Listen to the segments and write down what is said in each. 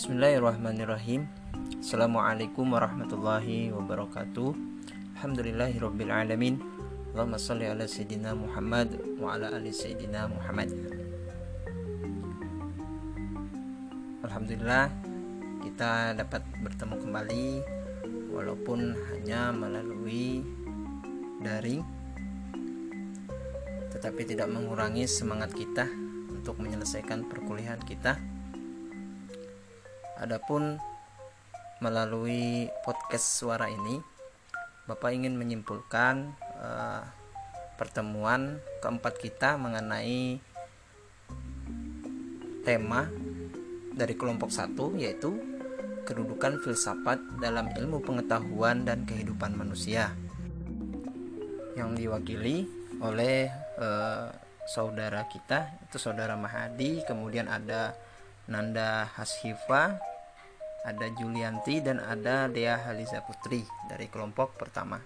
Bismillahirrahmanirrahim. Assalamualaikum warahmatullahi wabarakatuh. Alhamdulillahirrabbilalamin Allahumma salli ala Sayyidina Muhammad Wa ala ali Sayyidina Muhammad. Alhamdulillah Kita dapat bertemu kembali Walaupun hanya melalui daring Tetapi tidak mengurangi semangat kita Untuk menyelesaikan perkuliahan kita Adapun melalui podcast suara ini, Bapak ingin menyimpulkan uh, pertemuan keempat kita mengenai tema dari kelompok satu yaitu kedudukan filsafat dalam ilmu pengetahuan dan kehidupan manusia yang diwakili oleh uh, saudara kita itu saudara Mahadi kemudian ada Nanda Hashifa ada Julianti dan ada Dea Haliza Putri dari kelompok pertama.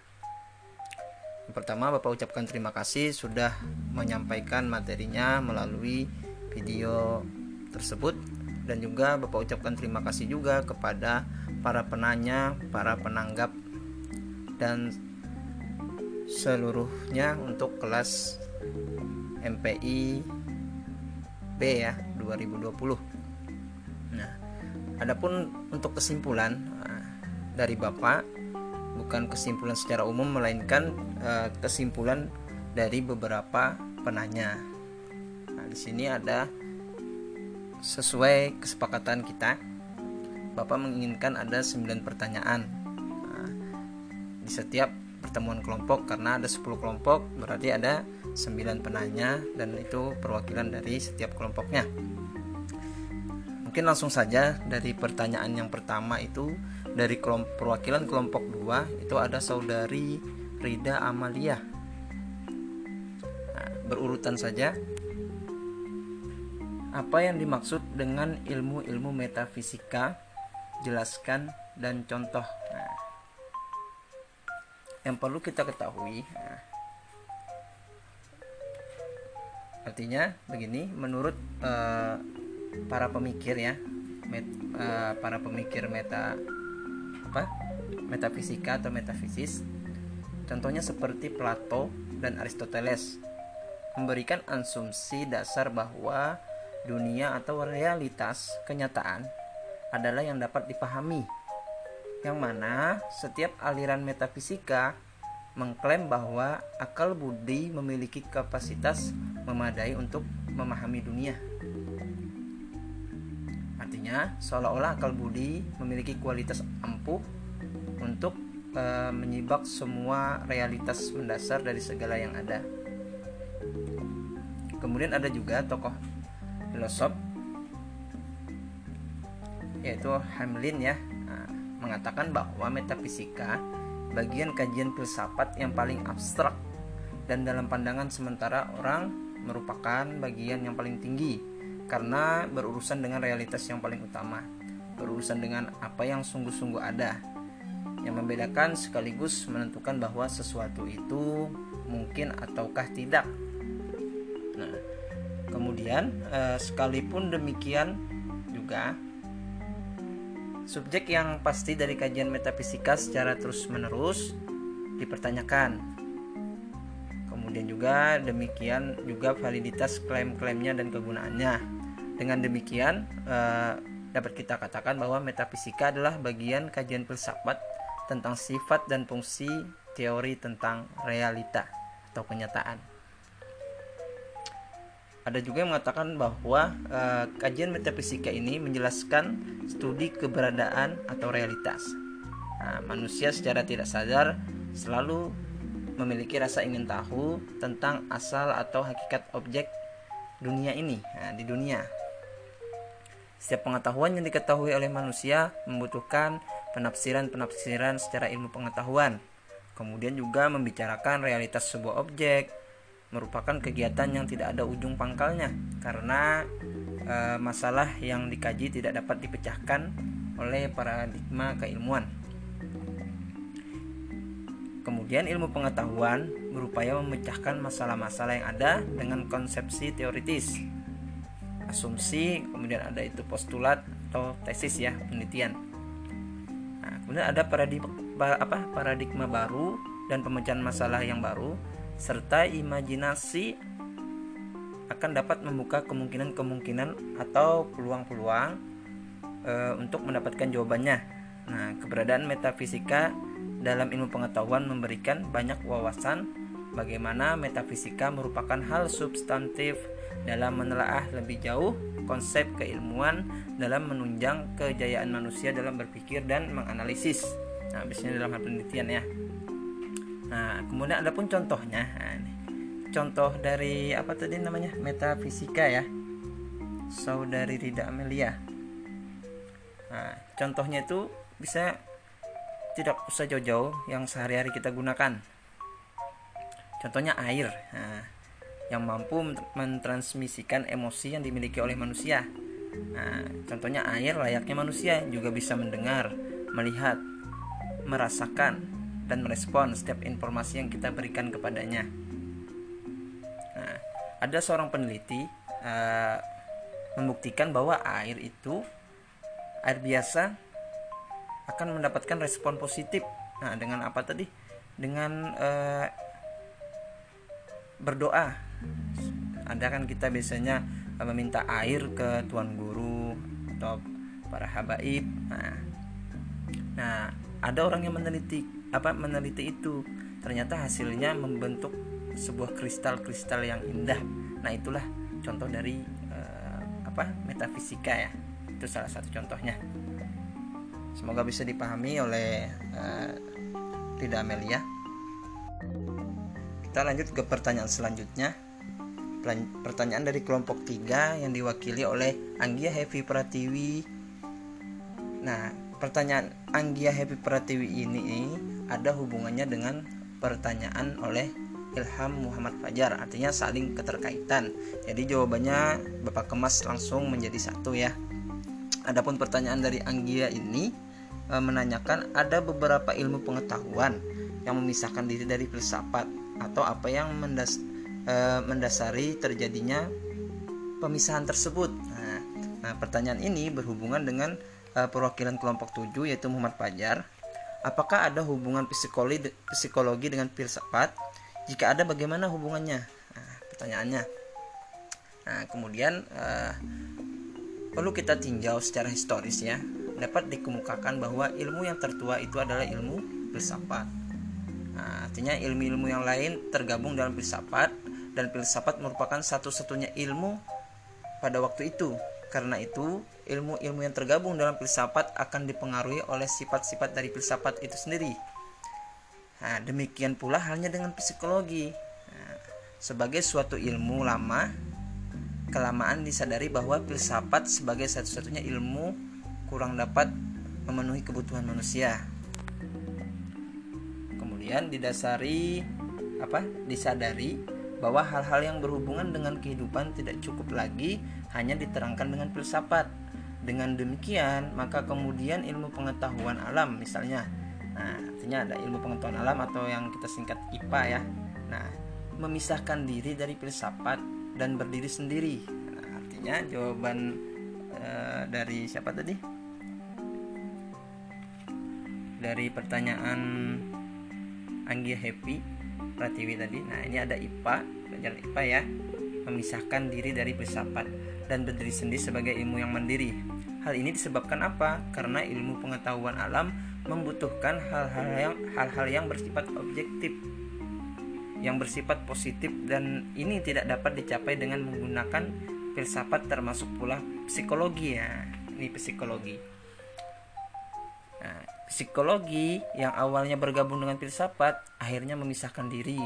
Yang pertama Bapak ucapkan terima kasih sudah menyampaikan materinya melalui video tersebut dan juga Bapak ucapkan terima kasih juga kepada para penanya, para penanggap dan seluruhnya untuk kelas MPI B ya 2020. Adapun untuk kesimpulan nah, dari Bapak bukan kesimpulan secara umum melainkan uh, kesimpulan dari beberapa penanya. Nah, di sini ada sesuai kesepakatan kita Bapak menginginkan ada 9 pertanyaan. Nah, di setiap pertemuan kelompok karena ada 10 kelompok berarti ada 9 penanya dan itu perwakilan dari setiap kelompoknya. Mungkin langsung saja dari pertanyaan yang pertama itu dari kelompok perwakilan kelompok 2 itu ada saudari Rida Amalia. Nah, berurutan saja. Apa yang dimaksud dengan ilmu-ilmu metafisika? Jelaskan dan contoh. Nah, yang perlu kita ketahui, nah, artinya begini, menurut uh, para pemikir ya. Met, uh, para pemikir meta apa? Metafisika atau metafisis. Contohnya seperti Plato dan Aristoteles. Memberikan asumsi dasar bahwa dunia atau realitas kenyataan adalah yang dapat dipahami. Yang mana setiap aliran metafisika mengklaim bahwa akal budi memiliki kapasitas memadai untuk memahami dunia. Artinya, seolah-olah akal budi memiliki kualitas ampuh untuk e, menyibak semua realitas mendasar dari segala yang ada. Kemudian ada juga tokoh filosof yaitu Hamlin ya nah, mengatakan bahwa metafisika bagian kajian filsafat yang paling abstrak dan dalam pandangan sementara orang merupakan bagian yang paling tinggi karena berurusan dengan realitas yang paling utama, berurusan dengan apa yang sungguh-sungguh ada, yang membedakan sekaligus menentukan bahwa sesuatu itu mungkin ataukah tidak. Nah, kemudian eh, sekalipun demikian juga subjek yang pasti dari kajian metafisika secara terus-menerus dipertanyakan Kemudian juga demikian juga validitas klaim-klaimnya dan kegunaannya. Dengan demikian eh, dapat kita katakan bahwa metafisika adalah bagian kajian filsafat tentang sifat dan fungsi teori tentang realita atau kenyataan. Ada juga yang mengatakan bahwa eh, kajian metafisika ini menjelaskan studi keberadaan atau realitas. Nah, manusia secara tidak sadar selalu memiliki rasa ingin tahu tentang asal atau hakikat objek dunia ini nah, di dunia. Setiap pengetahuan yang diketahui oleh manusia membutuhkan penafsiran-penafsiran secara ilmu pengetahuan. Kemudian juga membicarakan realitas sebuah objek merupakan kegiatan yang tidak ada ujung pangkalnya karena e, masalah yang dikaji tidak dapat dipecahkan oleh paradigma keilmuan. Kemudian ilmu pengetahuan berupaya memecahkan masalah-masalah yang ada dengan konsepsi teoritis. Asumsi, kemudian ada itu postulat, atau tesis ya penelitian. Nah, kemudian ada paradigma apa paradigma baru dan pemecahan masalah yang baru serta imajinasi akan dapat membuka kemungkinan-kemungkinan atau peluang-peluang e, untuk mendapatkan jawabannya. Nah, keberadaan metafisika dalam ilmu pengetahuan memberikan banyak wawasan bagaimana metafisika merupakan hal substantif dalam menelaah lebih jauh konsep keilmuan dalam menunjang kejayaan manusia dalam berpikir dan menganalisis. Nah, biasanya dalam hal penelitian ya. Nah, kemudian ada pun contohnya. Nah. Contoh dari apa tadi namanya? Metafisika ya. Saudari Rida Amelia. Nah, contohnya itu bisa tidak usah jauh-jauh yang sehari-hari kita gunakan. Contohnya air. Nah, yang mampu mentransmisikan emosi yang dimiliki oleh manusia. Nah, contohnya air layaknya manusia juga bisa mendengar, melihat, merasakan, dan merespon setiap informasi yang kita berikan kepadanya. Nah, ada seorang peneliti uh, membuktikan bahwa air itu air biasa akan mendapatkan respon positif. Nah, dengan apa tadi? Dengan uh, berdoa. Ada kan kita biasanya uh, meminta air ke tuan guru atau para habaib. Nah, nah ada orang yang meneliti apa meneliti itu. Ternyata hasilnya membentuk sebuah kristal-kristal yang indah. Nah itulah contoh dari uh, apa metafisika ya. Itu salah satu contohnya. Semoga bisa dipahami oleh uh, Rida Amelia kita lanjut ke pertanyaan selanjutnya. Pertanyaan dari kelompok 3 yang diwakili oleh Anggia Heavy Pratiwi. Nah pertanyaan Anggia Happy Pratiwi ini ada hubungannya dengan pertanyaan oleh Ilham Muhammad Fajar. Artinya saling keterkaitan. Jadi jawabannya Bapak kemas langsung menjadi satu ya. Adapun pertanyaan dari Anggia ini e, menanyakan ada beberapa ilmu pengetahuan yang memisahkan diri dari filsafat atau apa yang mendas, e, mendasari terjadinya pemisahan tersebut. Nah, nah, pertanyaan ini berhubungan dengan e, perwakilan kelompok 7 yaitu Muhammad Fajar Apakah ada hubungan psikologi psikologi dengan filsafat? Jika ada, bagaimana hubungannya? Nah, pertanyaannya. Nah, kemudian uh, perlu kita tinjau secara historis ya. Dapat dikemukakan bahwa ilmu yang tertua itu adalah ilmu filsafat. Nah, artinya ilmu-ilmu yang lain tergabung dalam filsafat dan filsafat merupakan satu-satunya ilmu pada waktu itu. Karena itu, ilmu-ilmu yang tergabung dalam filsafat akan dipengaruhi oleh sifat-sifat dari filsafat itu sendiri. Nah, demikian pula halnya dengan psikologi. Nah, sebagai suatu ilmu lama, kelamaan disadari bahwa filsafat sebagai satu-satunya ilmu kurang dapat memenuhi kebutuhan manusia. Kemudian didasari apa? Disadari bahwa hal-hal yang berhubungan dengan kehidupan tidak cukup lagi hanya diterangkan dengan filsafat dengan demikian, maka kemudian ilmu pengetahuan alam misalnya. Nah, artinya ada ilmu pengetahuan alam atau yang kita singkat IPA ya. Nah, memisahkan diri dari filsafat dan berdiri sendiri. Nah, artinya jawaban e, dari siapa tadi? Dari pertanyaan Anggia Happy Pratiwi tadi. Nah, ini ada IPA, pelajaran IPA ya. Memisahkan diri dari filsafat dan berdiri sendiri sebagai ilmu yang mandiri. Hal ini disebabkan apa? Karena ilmu pengetahuan alam membutuhkan hal-hal yang hal-hal yang bersifat objektif yang bersifat positif dan ini tidak dapat dicapai dengan menggunakan filsafat termasuk pula psikologi ya. Ini psikologi. Psikologi yang awalnya bergabung dengan filsafat akhirnya memisahkan diri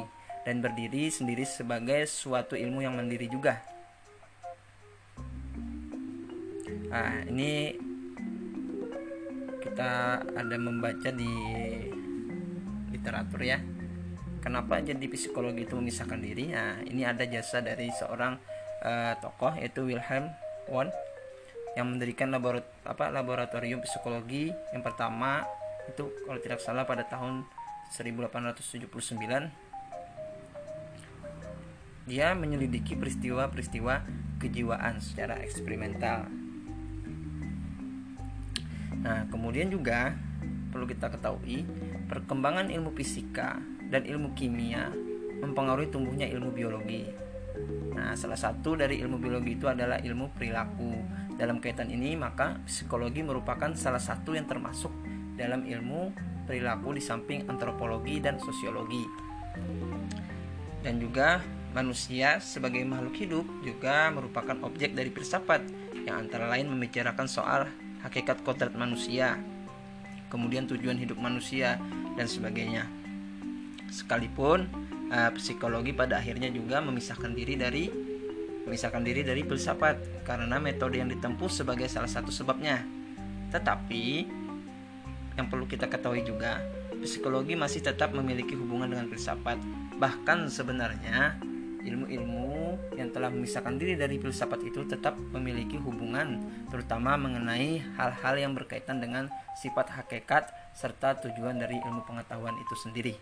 dan berdiri sendiri sebagai suatu ilmu yang mandiri juga. Nah, ini kita ada membaca di literatur ya. Kenapa jadi psikologi itu memisahkan diri? Nah, ini ada jasa dari seorang uh, tokoh yaitu Wilhelm Wundt yang mendirikan laborat apa laboratorium psikologi yang pertama itu kalau tidak salah pada tahun 1879 dia menyelidiki peristiwa-peristiwa kejiwaan secara eksperimental Nah, kemudian juga perlu kita ketahui perkembangan ilmu fisika dan ilmu kimia mempengaruhi tumbuhnya ilmu biologi. Nah, salah satu dari ilmu biologi itu adalah ilmu perilaku. Dalam kaitan ini, maka psikologi merupakan salah satu yang termasuk dalam ilmu perilaku di samping antropologi dan sosiologi. Dan juga manusia sebagai makhluk hidup juga merupakan objek dari filsafat yang antara lain membicarakan soal hakikat kodrat manusia, kemudian tujuan hidup manusia dan sebagainya. Sekalipun uh, psikologi pada akhirnya juga memisahkan diri dari memisahkan diri dari filsafat karena metode yang ditempuh sebagai salah satu sebabnya. Tetapi yang perlu kita ketahui juga, psikologi masih tetap memiliki hubungan dengan filsafat. Bahkan sebenarnya ilmu-ilmu yang telah memisahkan diri dari filsafat itu tetap memiliki hubungan terutama mengenai hal-hal yang berkaitan dengan sifat hakikat serta tujuan dari ilmu pengetahuan itu sendiri.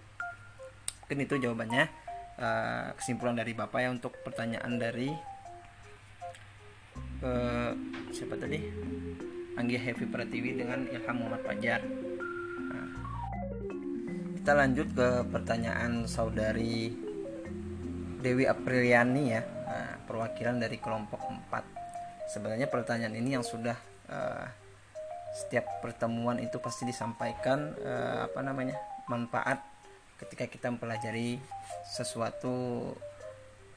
Mungkin itu jawabannya eh, kesimpulan dari Bapak ya untuk pertanyaan dari uh, siapa tadi? Anggia Heavy Pratiwi dengan Ilham Muhammad Fajar. Nah, kita lanjut ke pertanyaan saudari Dewi Apriliani ya, nah, perwakilan dari kelompok 4. Sebenarnya pertanyaan ini yang sudah uh, setiap pertemuan itu pasti disampaikan uh, apa namanya manfaat ketika kita mempelajari sesuatu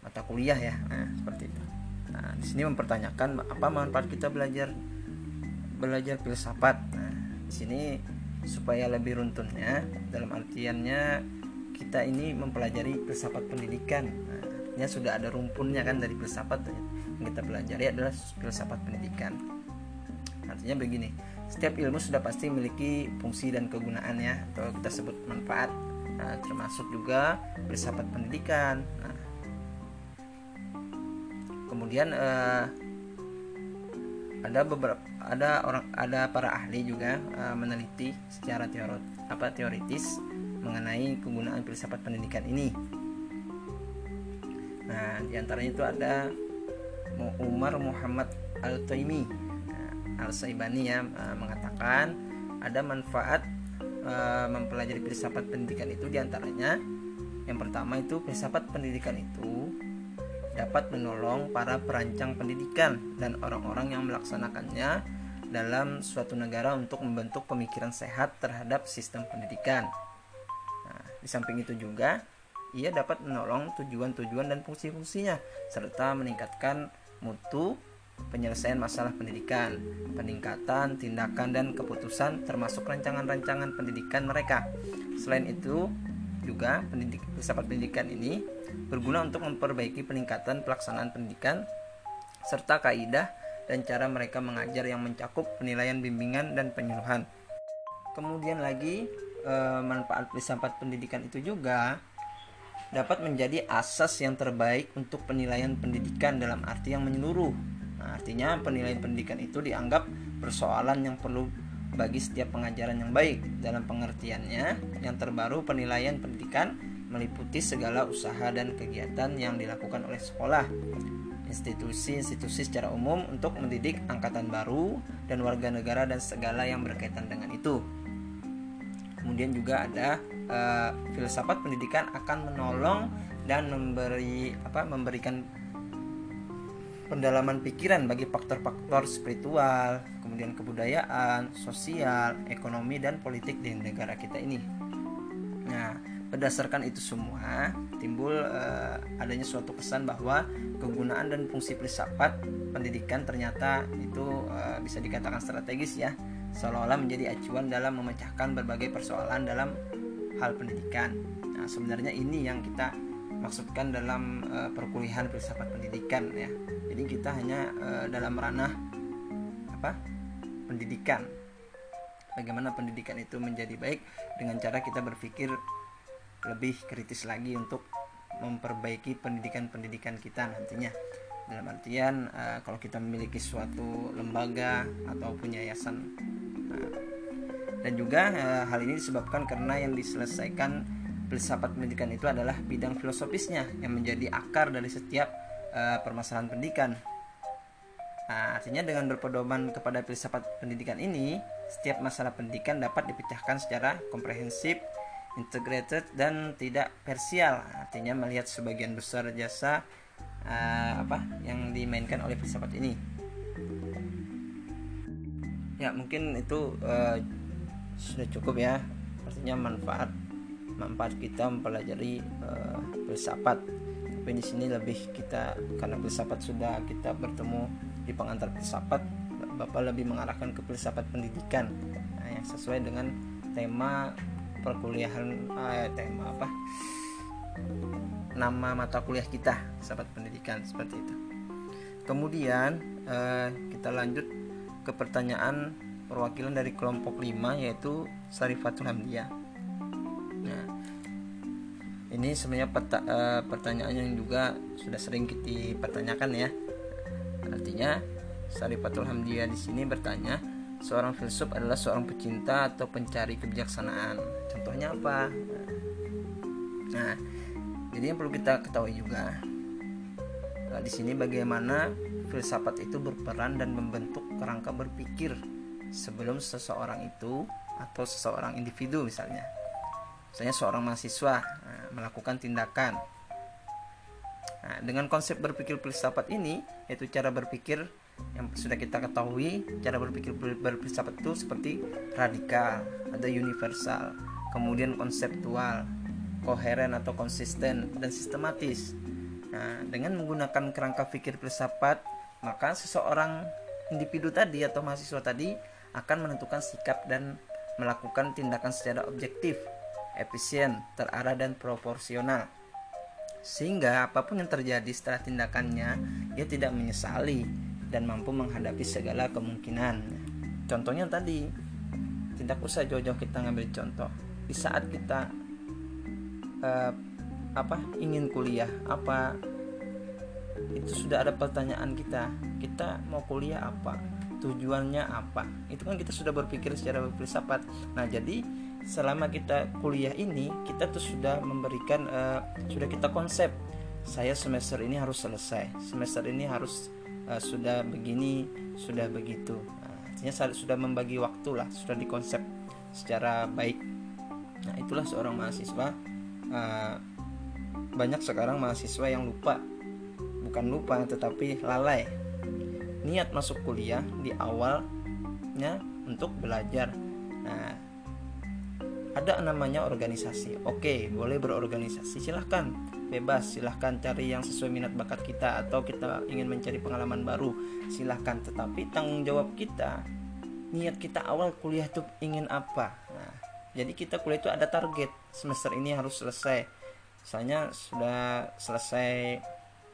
mata kuliah ya, nah, seperti itu. Nah, di sini mempertanyakan apa manfaat kita belajar belajar filsafat. Nah, di sini supaya lebih runtunnya dalam artiannya kita ini mempelajari filsafat pendidikan. Nah, artinya sudah ada rumpunnya kan dari filsafat yang kita pelajari adalah filsafat pendidikan. Artinya begini, setiap ilmu sudah pasti memiliki fungsi dan kegunaan ya atau kita sebut manfaat. Nah, termasuk juga filsafat pendidikan. Nah, kemudian eh, ada beberapa ada orang ada para ahli juga uh, meneliti secara teori apa teoritis mengenai kegunaan filsafat pendidikan ini. Nah, di antaranya itu ada Umar Muhammad Al Taimi nah, Al Saibani ya uh, mengatakan ada manfaat uh, mempelajari filsafat pendidikan itu di antaranya yang pertama itu filsafat pendidikan itu dapat menolong para perancang pendidikan dan orang-orang yang melaksanakannya dalam suatu negara untuk membentuk pemikiran sehat terhadap sistem pendidikan. Nah, di samping itu juga ia dapat menolong tujuan-tujuan dan fungsi-fungsinya serta meningkatkan mutu penyelesaian masalah pendidikan, peningkatan tindakan dan keputusan termasuk rancangan-rancangan pendidikan mereka. Selain itu, juga pendidik filsafat pendidikan ini berguna untuk memperbaiki peningkatan pelaksanaan pendidikan serta kaidah dan cara mereka mengajar yang mencakup penilaian bimbingan dan penyuluhan. Kemudian lagi eh, manfaat filsafat pendidikan itu juga dapat menjadi asas yang terbaik untuk penilaian pendidikan dalam arti yang menyeluruh. Nah, artinya penilaian pendidikan itu dianggap persoalan yang perlu bagi setiap pengajaran yang baik. Dalam pengertiannya, yang terbaru penilaian pendidikan meliputi segala usaha dan kegiatan yang dilakukan oleh sekolah, institusi-institusi secara umum untuk mendidik angkatan baru dan warga negara dan segala yang berkaitan dengan itu. Kemudian juga ada uh, filsafat pendidikan akan menolong dan memberi apa memberikan pendalaman pikiran bagi faktor-faktor spiritual, kemudian kebudayaan, sosial, ekonomi dan politik di negara kita ini. Nah, Berdasarkan itu semua, timbul uh, adanya suatu kesan bahwa kegunaan dan fungsi filsafat pendidikan ternyata itu uh, bisa dikatakan strategis ya, seolah-olah menjadi acuan dalam memecahkan berbagai persoalan dalam hal pendidikan. Nah, sebenarnya ini yang kita maksudkan dalam uh, perkuliahan filsafat pendidikan ya. Jadi kita hanya uh, dalam ranah apa? pendidikan. Bagaimana pendidikan itu menjadi baik dengan cara kita berpikir lebih kritis lagi untuk memperbaiki pendidikan-pendidikan kita nantinya dalam artian uh, kalau kita memiliki suatu lembaga ataupun yayasan uh, dan juga uh, hal ini disebabkan karena yang diselesaikan filsafat pendidikan itu adalah bidang filosofisnya yang menjadi akar dari setiap uh, permasalahan pendidikan Nah, artinya dengan berpedoman kepada filsafat pendidikan ini, setiap masalah pendidikan dapat dipecahkan secara komprehensif, integrated dan tidak parsial. Artinya melihat sebagian besar jasa uh, apa yang dimainkan oleh filsafat ini. Ya, mungkin itu uh, sudah cukup ya. Artinya manfaat manfaat kita mempelajari uh, filsafat. Tapi di sini lebih kita karena filsafat sudah kita bertemu di pengantar filsafat Bapak lebih mengarahkan ke filsafat pendidikan nah, yang sesuai dengan tema perkuliahan eh, tema apa? Nama mata kuliah kita filsafat pendidikan seperti itu. Kemudian eh, kita lanjut ke pertanyaan perwakilan dari kelompok 5 yaitu Sarifatul Hamdiyah. nah ini sebenarnya peta, eh, pertanyaan yang juga sudah sering kita pertanyakan ya artinya Sarifatul Hamdiyah di sini bertanya, seorang filsuf adalah seorang pecinta atau pencari kebijaksanaan. Contohnya apa? Nah, jadi yang perlu kita ketahui juga nah, di sini bagaimana filsafat itu berperan dan membentuk kerangka berpikir sebelum seseorang itu atau seseorang individu misalnya. Misalnya seorang mahasiswa melakukan tindakan. Nah, dengan konsep berpikir filsafat ini yaitu cara berpikir yang sudah kita ketahui cara berpikir berfilsafat itu seperti radikal ada universal kemudian konseptual koheren atau konsisten dan sistematis nah dengan menggunakan kerangka pikir filsafat maka seseorang individu tadi atau mahasiswa tadi akan menentukan sikap dan melakukan tindakan secara objektif efisien terarah dan proporsional sehingga apa pun yang terjadi setelah tindakannya ia tidak menyesali dan mampu menghadapi segala kemungkinan. Contohnya tadi, tidak usah jauh-jauh kita ngambil contoh. Di saat kita uh, apa ingin kuliah, apa itu sudah ada pertanyaan kita. Kita mau kuliah apa? Tujuannya apa? Itu kan kita sudah berpikir secara berfilsafat. Nah, jadi selama kita kuliah ini kita tuh sudah memberikan uh, sudah kita konsep saya semester ini harus selesai. Semester ini harus uh, sudah begini sudah begitu. Nah, artinya sudah membagi waktu lah sudah dikonsep secara baik. Nah itulah seorang mahasiswa uh, banyak sekarang mahasiswa yang lupa. Bukan lupa tetapi lalai. Niat masuk kuliah di awalnya untuk belajar. Nah ada namanya organisasi. Oke boleh berorganisasi. Silahkan. Bebas. Silahkan cari yang sesuai minat bakat kita atau kita ingin mencari pengalaman baru. Silahkan. Tetapi tanggung jawab kita niat kita awal kuliah itu ingin apa? Nah jadi kita kuliah itu ada target. Semester ini harus selesai. Misalnya sudah selesai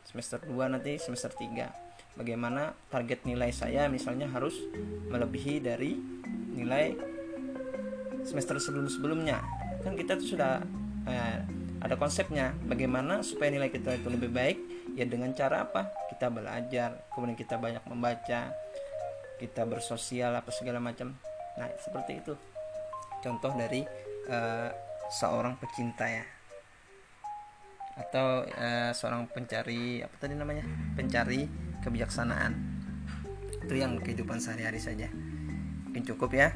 semester 2 nanti semester 3 bagaimana target nilai saya? Misalnya harus melebihi dari nilai semester sebelum-sebelumnya. Kan kita tuh sudah eh, ada konsepnya bagaimana supaya nilai kita itu lebih baik ya dengan cara apa? Kita belajar kemudian kita banyak membaca kita bersosial apa segala macam. Nah seperti itu. Contoh dari uh, seorang pecinta ya. Atau uh, seorang pencari apa tadi namanya? Pencari kebijaksanaan. Itu yang kehidupan sehari-hari saja. Mungkin cukup ya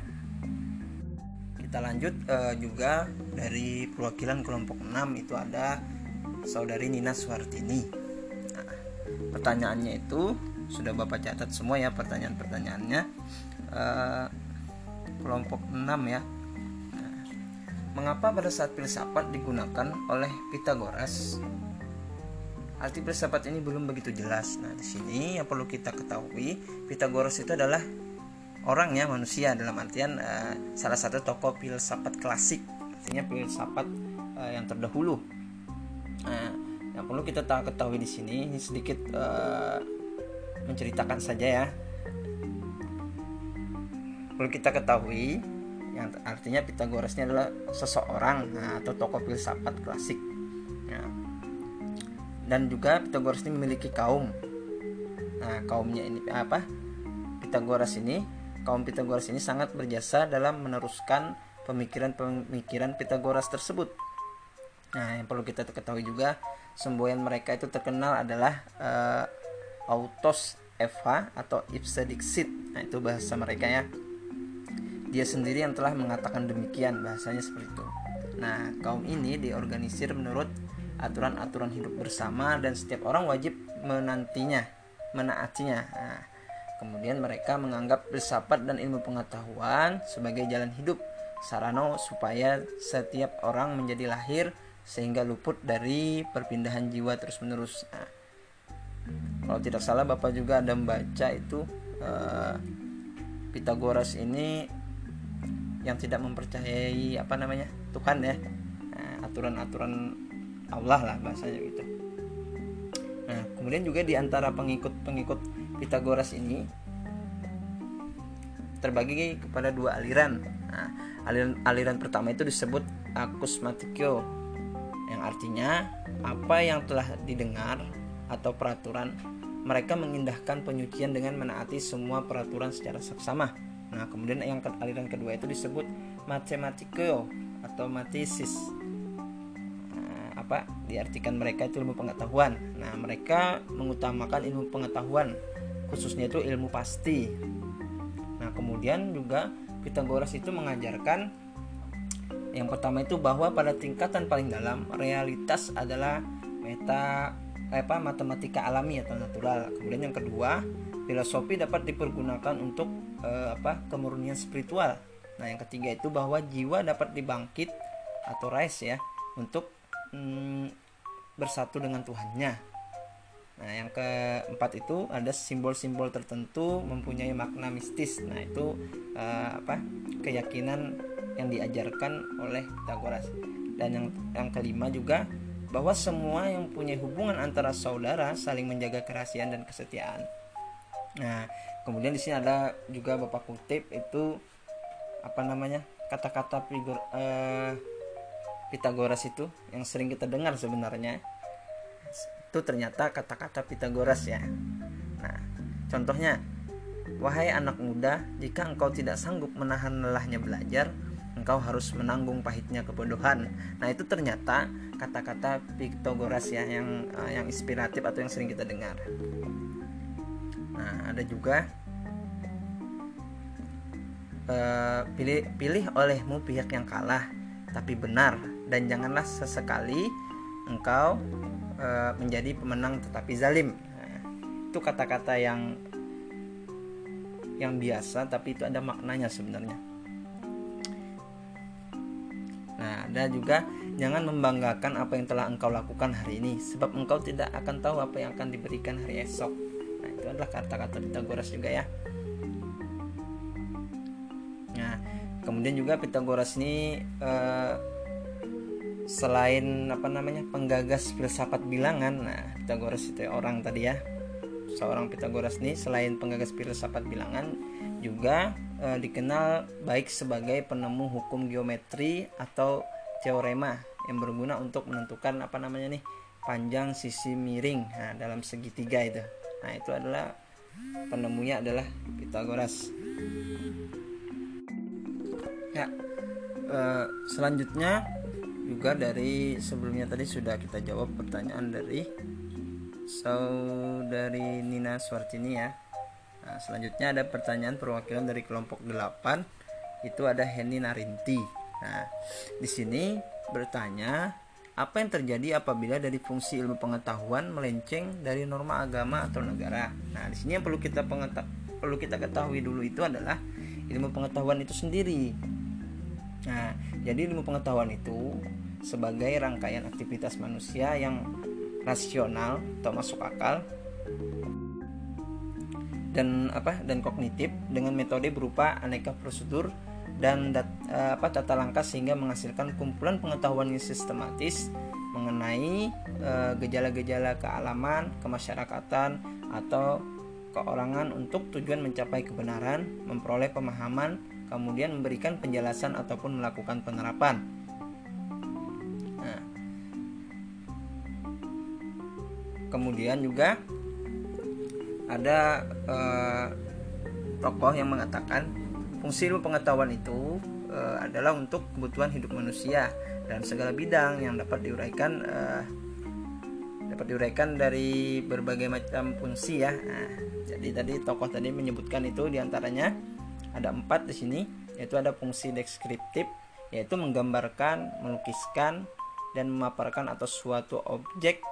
kita lanjut uh, juga dari perwakilan kelompok 6 itu ada saudari Nina Suartini nah, pertanyaannya itu sudah bapak catat semua ya pertanyaan-pertanyaannya. Uh, kelompok 6 ya. Nah, mengapa pada saat filsafat digunakan oleh Pitagoras Arti filsafat ini belum begitu jelas. Nah, di sini yang perlu kita ketahui, Pitagoras itu adalah orang ya manusia dalam artian uh, salah satu tokoh filsafat klasik artinya filsafat uh, yang terdahulu. Nah yang perlu kita tahu ketahui di sini ini sedikit uh, menceritakan saja ya. Perlu kita ketahui yang artinya Pitagoras ini adalah seseorang nah, atau tokoh filsafat klasik ya. dan juga Pitagoras ini memiliki kaum. Nah kaumnya ini apa Pitagoras ini kaum Pitagoras ini sangat berjasa dalam meneruskan pemikiran-pemikiran Pitagoras tersebut. Nah, yang perlu kita ketahui juga, semboyan mereka itu terkenal adalah uh, autos eva atau ipse dixit. Nah, itu bahasa mereka ya. dia sendiri yang telah mengatakan demikian bahasanya seperti itu nah kaum ini diorganisir menurut aturan-aturan hidup bersama dan setiap orang wajib menantinya menaatinya nah, kemudian mereka menganggap filsafat dan ilmu pengetahuan sebagai jalan hidup sarana supaya setiap orang menjadi lahir sehingga luput dari perpindahan jiwa terus menerus nah, kalau tidak salah bapak juga ada membaca itu uh, Pitagoras ini yang tidak mempercayai apa namanya Tuhan ya. Nah, aturan-aturan Allah lah bahasanya gitu. Nah kemudian juga di antara pengikut-pengikut Pitagoras ini terbagi kepada dua aliran nah, aliran aliran pertama itu disebut akusmatikyo yang artinya apa yang telah didengar atau peraturan mereka mengindahkan penyucian dengan menaati semua peraturan secara seksama. Nah, kemudian yang aliran kedua itu disebut matematiko atau matesis. Nah, apa diartikan mereka itu ilmu pengetahuan. Nah, mereka mengutamakan ilmu pengetahuan, khususnya itu ilmu pasti. Nah, kemudian juga Pitagoras itu mengajarkan yang pertama itu bahwa pada tingkatan paling dalam realitas adalah meta apa matematika alami atau natural. Kemudian yang kedua, filosofi dapat dipergunakan untuk eh, apa kemurnian spiritual. Nah, yang ketiga itu bahwa jiwa dapat dibangkit atau rise ya untuk mm, bersatu dengan Tuhannya. Nah, yang keempat itu ada simbol-simbol tertentu mempunyai makna mistis. Nah, itu eh, apa? keyakinan yang diajarkan oleh Pitagoras. Dan yang yang kelima juga bahwa semua yang punya hubungan antara saudara saling menjaga kerahasiaan dan kesetiaan. Nah, kemudian di sini ada juga Bapak kutip itu apa namanya? kata-kata figur eh, Pitagoras itu yang sering kita dengar sebenarnya. Itu ternyata kata-kata Pitagoras ya. Nah, contohnya Wahai anak muda, jika engkau tidak sanggup menahan lelahnya belajar, engkau harus menanggung pahitnya kebodohan. Nah, itu ternyata kata-kata Pitagoras ya yang uh, yang inspiratif atau yang sering kita dengar. Nah, ada juga uh, pilih pilih olehmu pihak yang kalah tapi benar dan janganlah sesekali engkau uh, menjadi pemenang tetapi zalim. Nah, itu kata-kata yang yang biasa tapi itu ada maknanya sebenarnya. Nah, ada juga jangan membanggakan apa yang telah engkau lakukan hari ini, sebab engkau tidak akan tahu apa yang akan diberikan hari esok. Nah, itu adalah kata-kata Pitagoras juga ya. Nah, kemudian juga Pitagoras ini eh, selain apa namanya penggagas filsafat bilangan, nah Pitagoras itu orang tadi ya, seorang Pitagoras ini selain penggagas filsafat bilangan juga e, dikenal baik sebagai penemu hukum geometri atau teorema yang berguna untuk menentukan apa namanya nih panjang sisi miring nah, dalam segitiga itu. Nah, itu adalah penemunya adalah Pitagoras. Ya. E, selanjutnya juga dari sebelumnya tadi sudah kita jawab pertanyaan dari saudari Nina Swartini ya Nah, selanjutnya ada pertanyaan perwakilan dari kelompok 8 itu ada Henny Narinti. Nah, di sini bertanya apa yang terjadi apabila dari fungsi ilmu pengetahuan melenceng dari norma agama atau negara. Nah, di sini yang perlu kita perlu kita ketahui dulu itu adalah ilmu pengetahuan itu sendiri. Nah, jadi ilmu pengetahuan itu sebagai rangkaian aktivitas manusia yang rasional atau masuk akal dan apa dan kognitif dengan metode berupa aneka prosedur dan dat, eh, apa tata langkah sehingga menghasilkan kumpulan pengetahuan yang sistematis mengenai eh, gejala-gejala kealaman, kemasyarakatan atau keorangan untuk tujuan mencapai kebenaran, memperoleh pemahaman, kemudian memberikan penjelasan ataupun melakukan penerapan. Nah, kemudian juga ada uh, tokoh yang mengatakan fungsi ilmu pengetahuan itu uh, adalah untuk kebutuhan hidup manusia dalam segala bidang yang dapat diuraikan uh, dapat diuraikan dari berbagai macam fungsi ya. Nah, jadi tadi tokoh tadi menyebutkan itu di antaranya ada empat di sini. yaitu ada fungsi deskriptif yaitu menggambarkan, melukiskan dan memaparkan atau suatu objek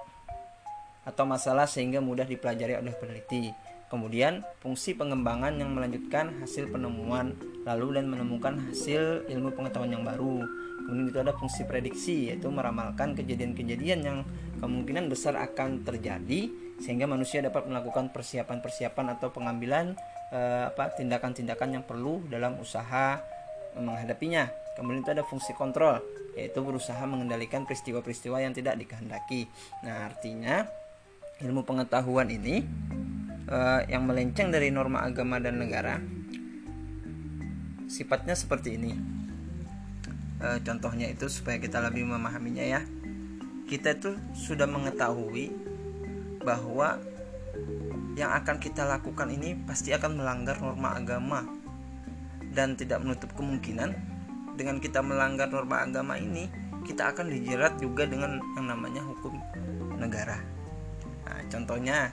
atau masalah sehingga mudah dipelajari oleh peneliti. Kemudian, fungsi pengembangan yang melanjutkan hasil penemuan lalu dan menemukan hasil ilmu pengetahuan yang baru. Kemudian itu ada fungsi prediksi yaitu meramalkan kejadian-kejadian yang kemungkinan besar akan terjadi sehingga manusia dapat melakukan persiapan-persiapan atau pengambilan eh, apa tindakan-tindakan yang perlu dalam usaha menghadapinya. Kemudian itu ada fungsi kontrol yaitu berusaha mengendalikan peristiwa-peristiwa yang tidak dikehendaki. Nah, artinya ilmu pengetahuan ini uh, yang melenceng dari norma agama dan negara sifatnya seperti ini uh, contohnya itu supaya kita lebih memahaminya ya kita itu sudah mengetahui bahwa yang akan kita lakukan ini pasti akan melanggar norma agama dan tidak menutup kemungkinan dengan kita melanggar norma agama ini kita akan dijerat juga dengan yang namanya hukum negara. Nah, contohnya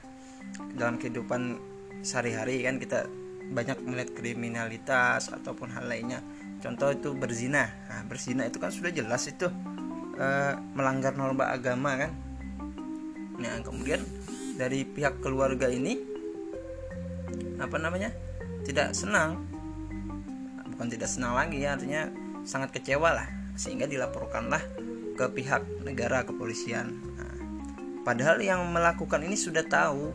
dalam kehidupan sehari-hari kan kita banyak melihat kriminalitas ataupun hal lainnya. Contoh itu berzina. Nah, berzina itu kan sudah jelas itu e, melanggar norma agama kan. Nah kemudian dari pihak keluarga ini apa namanya tidak senang bukan tidak senang lagi ya artinya sangat kecewa lah sehingga dilaporkanlah ke pihak negara kepolisian nah, padahal yang melakukan ini sudah tahu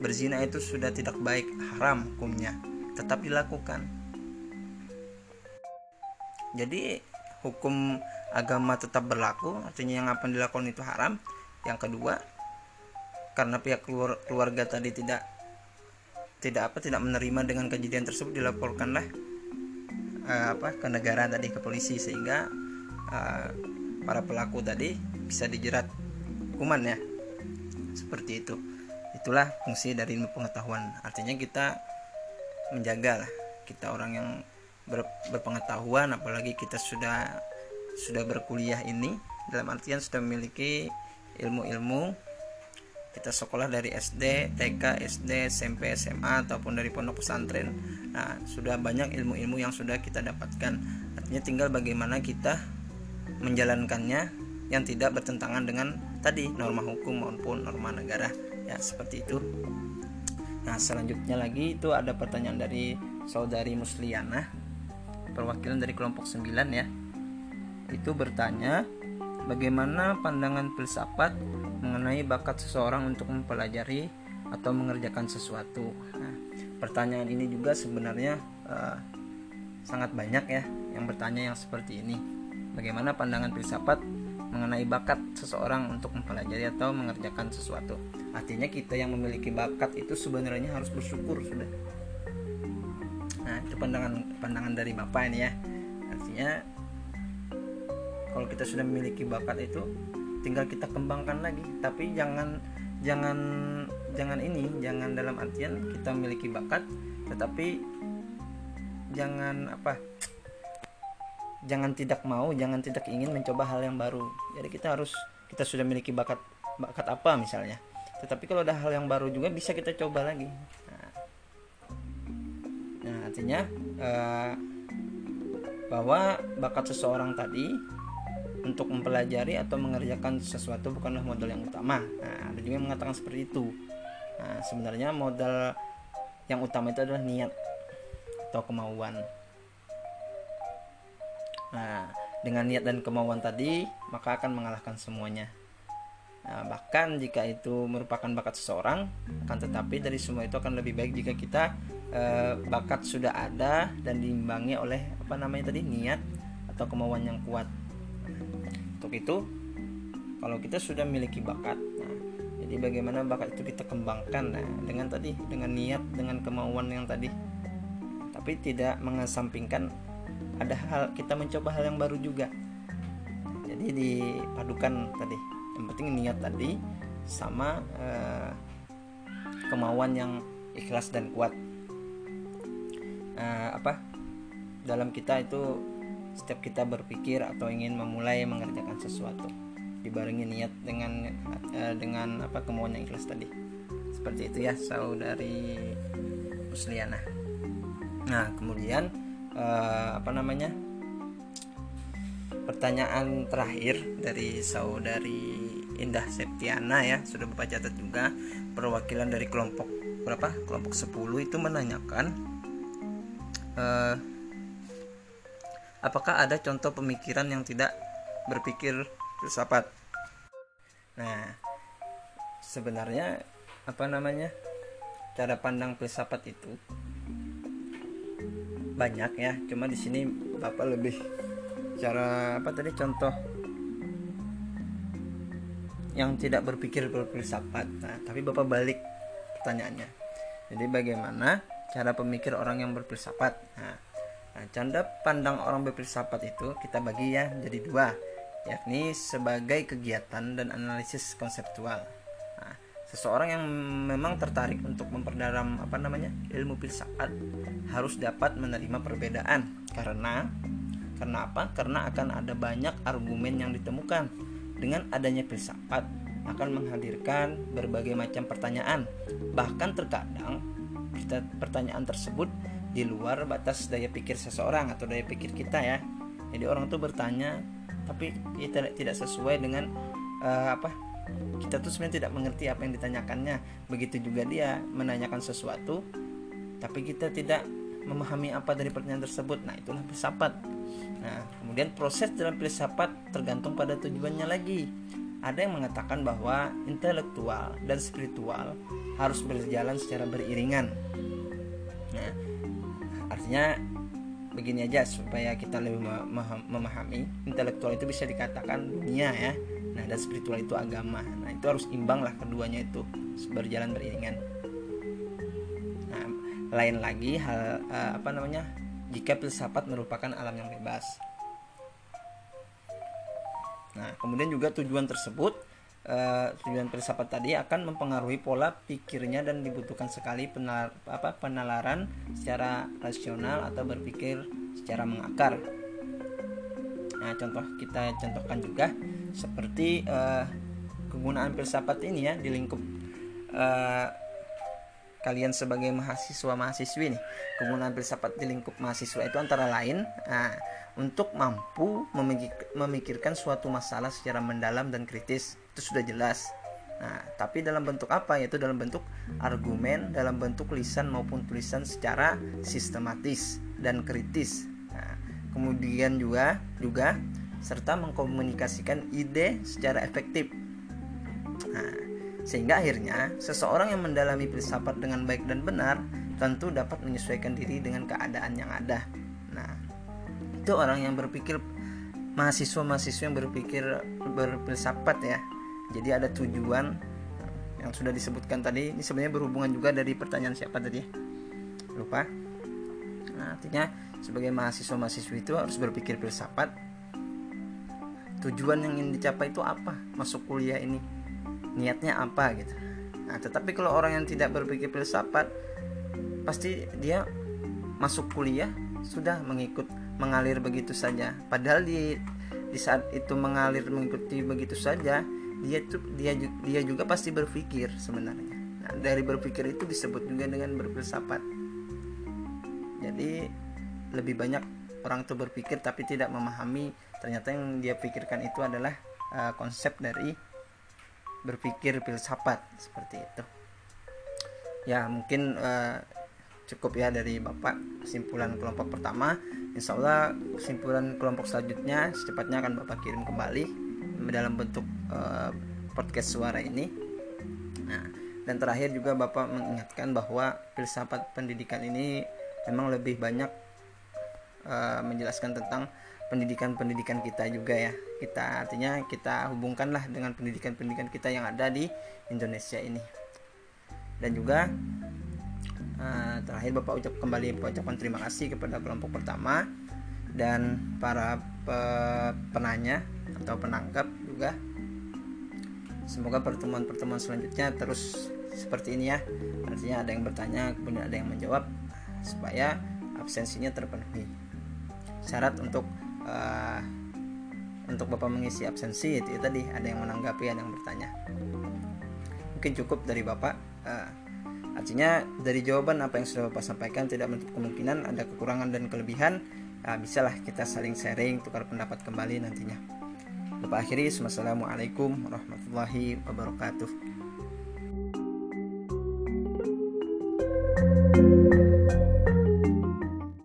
berzina itu sudah tidak baik, haram hukumnya, tetap dilakukan. Jadi hukum agama tetap berlaku, artinya yang apa dilakukan itu haram. Yang kedua, karena pihak keluarga tadi tidak tidak apa tidak menerima dengan kejadian tersebut dilaporkanlah uh, apa ke negara tadi ke polisi sehingga uh, para pelaku tadi bisa dijerat hukuman ya. Seperti itu. Itulah fungsi dari ilmu pengetahuan. Artinya kita menjaga lah. Kita orang yang ber, berpengetahuan apalagi kita sudah sudah berkuliah ini dalam artian sudah memiliki ilmu-ilmu kita sekolah dari SD, TK, SD, SMP, SMA ataupun dari pondok pesantren. Nah, sudah banyak ilmu-ilmu yang sudah kita dapatkan. Artinya tinggal bagaimana kita menjalankannya yang tidak bertentangan dengan tadi norma hukum maupun norma negara ya seperti itu nah selanjutnya lagi itu ada pertanyaan dari saudari Musliana perwakilan dari kelompok 9 ya itu bertanya bagaimana pandangan filsafat mengenai bakat seseorang untuk mempelajari atau mengerjakan sesuatu nah, pertanyaan ini juga sebenarnya uh, sangat banyak ya yang bertanya yang seperti ini bagaimana pandangan filsafat mengenai bakat seseorang untuk mempelajari atau mengerjakan sesuatu. Artinya kita yang memiliki bakat itu sebenarnya harus bersyukur sudah. Nah, itu pandangan pandangan dari Bapak ini ya. Artinya kalau kita sudah memiliki bakat itu tinggal kita kembangkan lagi, tapi jangan jangan jangan ini, jangan dalam artian kita memiliki bakat tetapi jangan apa jangan tidak mau jangan tidak ingin mencoba hal yang baru. Jadi kita harus kita sudah memiliki bakat bakat apa misalnya. Tetapi kalau ada hal yang baru juga bisa kita coba lagi. Nah, nah artinya uh, bahwa bakat seseorang tadi untuk mempelajari atau mengerjakan sesuatu bukanlah modal yang utama nah ada juga yang mengatakan seperti itu nah sebenarnya modal yang utama itu adalah niat atau kemauan Nah, dengan niat dan kemauan tadi, maka akan mengalahkan semuanya. Nah, bahkan jika itu merupakan bakat seseorang, akan tetapi dari semua itu akan lebih baik jika kita eh, bakat sudah ada dan diimbangi oleh apa namanya tadi niat atau kemauan yang kuat. Untuk itu, kalau kita sudah memiliki bakat, nah, jadi bagaimana bakat itu kita kembangkan nah, dengan tadi dengan niat dengan kemauan yang tadi, tapi tidak mengesampingkan ada hal kita mencoba hal yang baru juga. Jadi dipadukan tadi. Yang penting niat tadi sama eh, kemauan yang ikhlas dan kuat. Eh, apa? Dalam kita itu setiap kita berpikir atau ingin memulai mengerjakan sesuatu dibarengi niat dengan eh, dengan apa kemauan yang ikhlas tadi. Seperti itu ya saudari Musliana nah kemudian uh, apa namanya pertanyaan terakhir dari saudari Indah Septiana ya sudah bapak catat juga perwakilan dari kelompok berapa? Kelompok 10 itu menanyakan uh, apakah ada contoh pemikiran yang tidak berpikir filsafat? Nah sebenarnya apa namanya cara pandang filsafat itu banyak ya. Cuma di sini bapak lebih cara apa tadi contoh yang tidak berpikir berfilsafat nah tapi bapak balik pertanyaannya. Jadi bagaimana cara pemikir orang yang berfilsafat? Nah, nah canda pandang orang berfilsafat itu kita bagi ya jadi dua yakni sebagai kegiatan dan analisis konseptual seseorang yang memang tertarik untuk memperdalam apa namanya ilmu filsafat harus dapat menerima perbedaan karena karena apa? Karena akan ada banyak argumen yang ditemukan. Dengan adanya filsafat akan menghadirkan berbagai macam pertanyaan. Bahkan terkadang pertanyaan tersebut di luar batas daya pikir seseorang atau daya pikir kita ya. Jadi orang tuh bertanya tapi tidak tidak sesuai dengan uh, apa kita tuh sebenarnya tidak mengerti apa yang ditanyakannya. Begitu juga dia menanyakan sesuatu tapi kita tidak memahami apa dari pertanyaan tersebut. Nah itulah filsafat. Nah kemudian proses dalam filsafat tergantung pada tujuannya lagi. Ada yang mengatakan bahwa intelektual dan spiritual harus berjalan secara beriringan. Nah artinya begini aja supaya kita lebih memahami intelektual itu bisa dikatakan dunia ya. Nah dan spiritual itu agama. Nah itu harus imbang lah keduanya itu berjalan beriringan. Nah lain lagi hal uh, apa namanya jika filsafat merupakan alam yang bebas. Nah kemudian juga tujuan tersebut tujuan filsafat tadi akan mempengaruhi pola pikirnya dan dibutuhkan sekali penar, apa, penalaran secara rasional atau berpikir secara mengakar. Nah, contoh kita contohkan juga seperti uh, kegunaan filsafat ini ya di lingkup uh, kalian sebagai mahasiswa mahasiswi nih. Kegunaan filsafat di lingkup mahasiswa itu antara lain uh, untuk mampu memikir, memikirkan suatu masalah secara mendalam dan kritis itu sudah jelas nah tapi dalam bentuk apa yaitu dalam bentuk argumen dalam bentuk lisan maupun tulisan secara sistematis dan kritis kemudian juga juga serta mengkomunikasikan ide secara efektif. Nah, sehingga akhirnya seseorang yang mendalami filsafat dengan baik dan benar tentu dapat menyesuaikan diri dengan keadaan yang ada. Nah, itu orang yang berpikir mahasiswa-mahasiswa yang berpikir berfilsafat ya. Jadi ada tujuan yang sudah disebutkan tadi. Ini sebenarnya berhubungan juga dari pertanyaan siapa tadi? Lupa. Nah, artinya sebagai mahasiswa-mahasiswi itu harus berpikir filsafat tujuan yang ingin dicapai itu apa masuk kuliah ini niatnya apa gitu nah tetapi kalau orang yang tidak berpikir filsafat pasti dia masuk kuliah sudah mengikut mengalir begitu saja padahal di di saat itu mengalir mengikuti begitu saja dia tuh dia dia juga pasti berpikir sebenarnya. Nah, dari berpikir itu disebut juga dengan berfilsafat. Jadi lebih banyak orang itu berpikir tapi tidak memahami. Ternyata yang dia pikirkan itu adalah uh, konsep dari berpikir filsafat seperti itu. Ya mungkin uh, cukup ya dari bapak kesimpulan kelompok pertama. Insya Allah kesimpulan kelompok selanjutnya secepatnya akan bapak kirim kembali dalam bentuk uh, podcast suara ini. Nah dan terakhir juga bapak mengingatkan bahwa filsafat pendidikan ini memang lebih banyak uh, menjelaskan tentang pendidikan-pendidikan kita juga ya. Kita artinya kita hubungkanlah dengan pendidikan-pendidikan kita yang ada di Indonesia ini. Dan juga uh, terakhir bapak ucap kembali ucapkan terima kasih kepada kelompok pertama dan para pe penanya atau penangkap juga. Semoga pertemuan-pertemuan selanjutnya terus seperti ini ya. Artinya ada yang bertanya kemudian ada yang menjawab supaya absensinya terpenuhi. Syarat untuk uh, untuk bapak mengisi absensi itu, tadi ada yang menanggapi ada yang bertanya. Mungkin cukup dari bapak. Uh, artinya dari jawaban apa yang sudah bapak sampaikan tidak menutup kemungkinan ada kekurangan dan kelebihan. Nah, bisalah kita saling sharing tukar pendapat kembali nantinya Bapak akhiri, Wassalamualaikum warahmatullahi wabarakatuh. thank you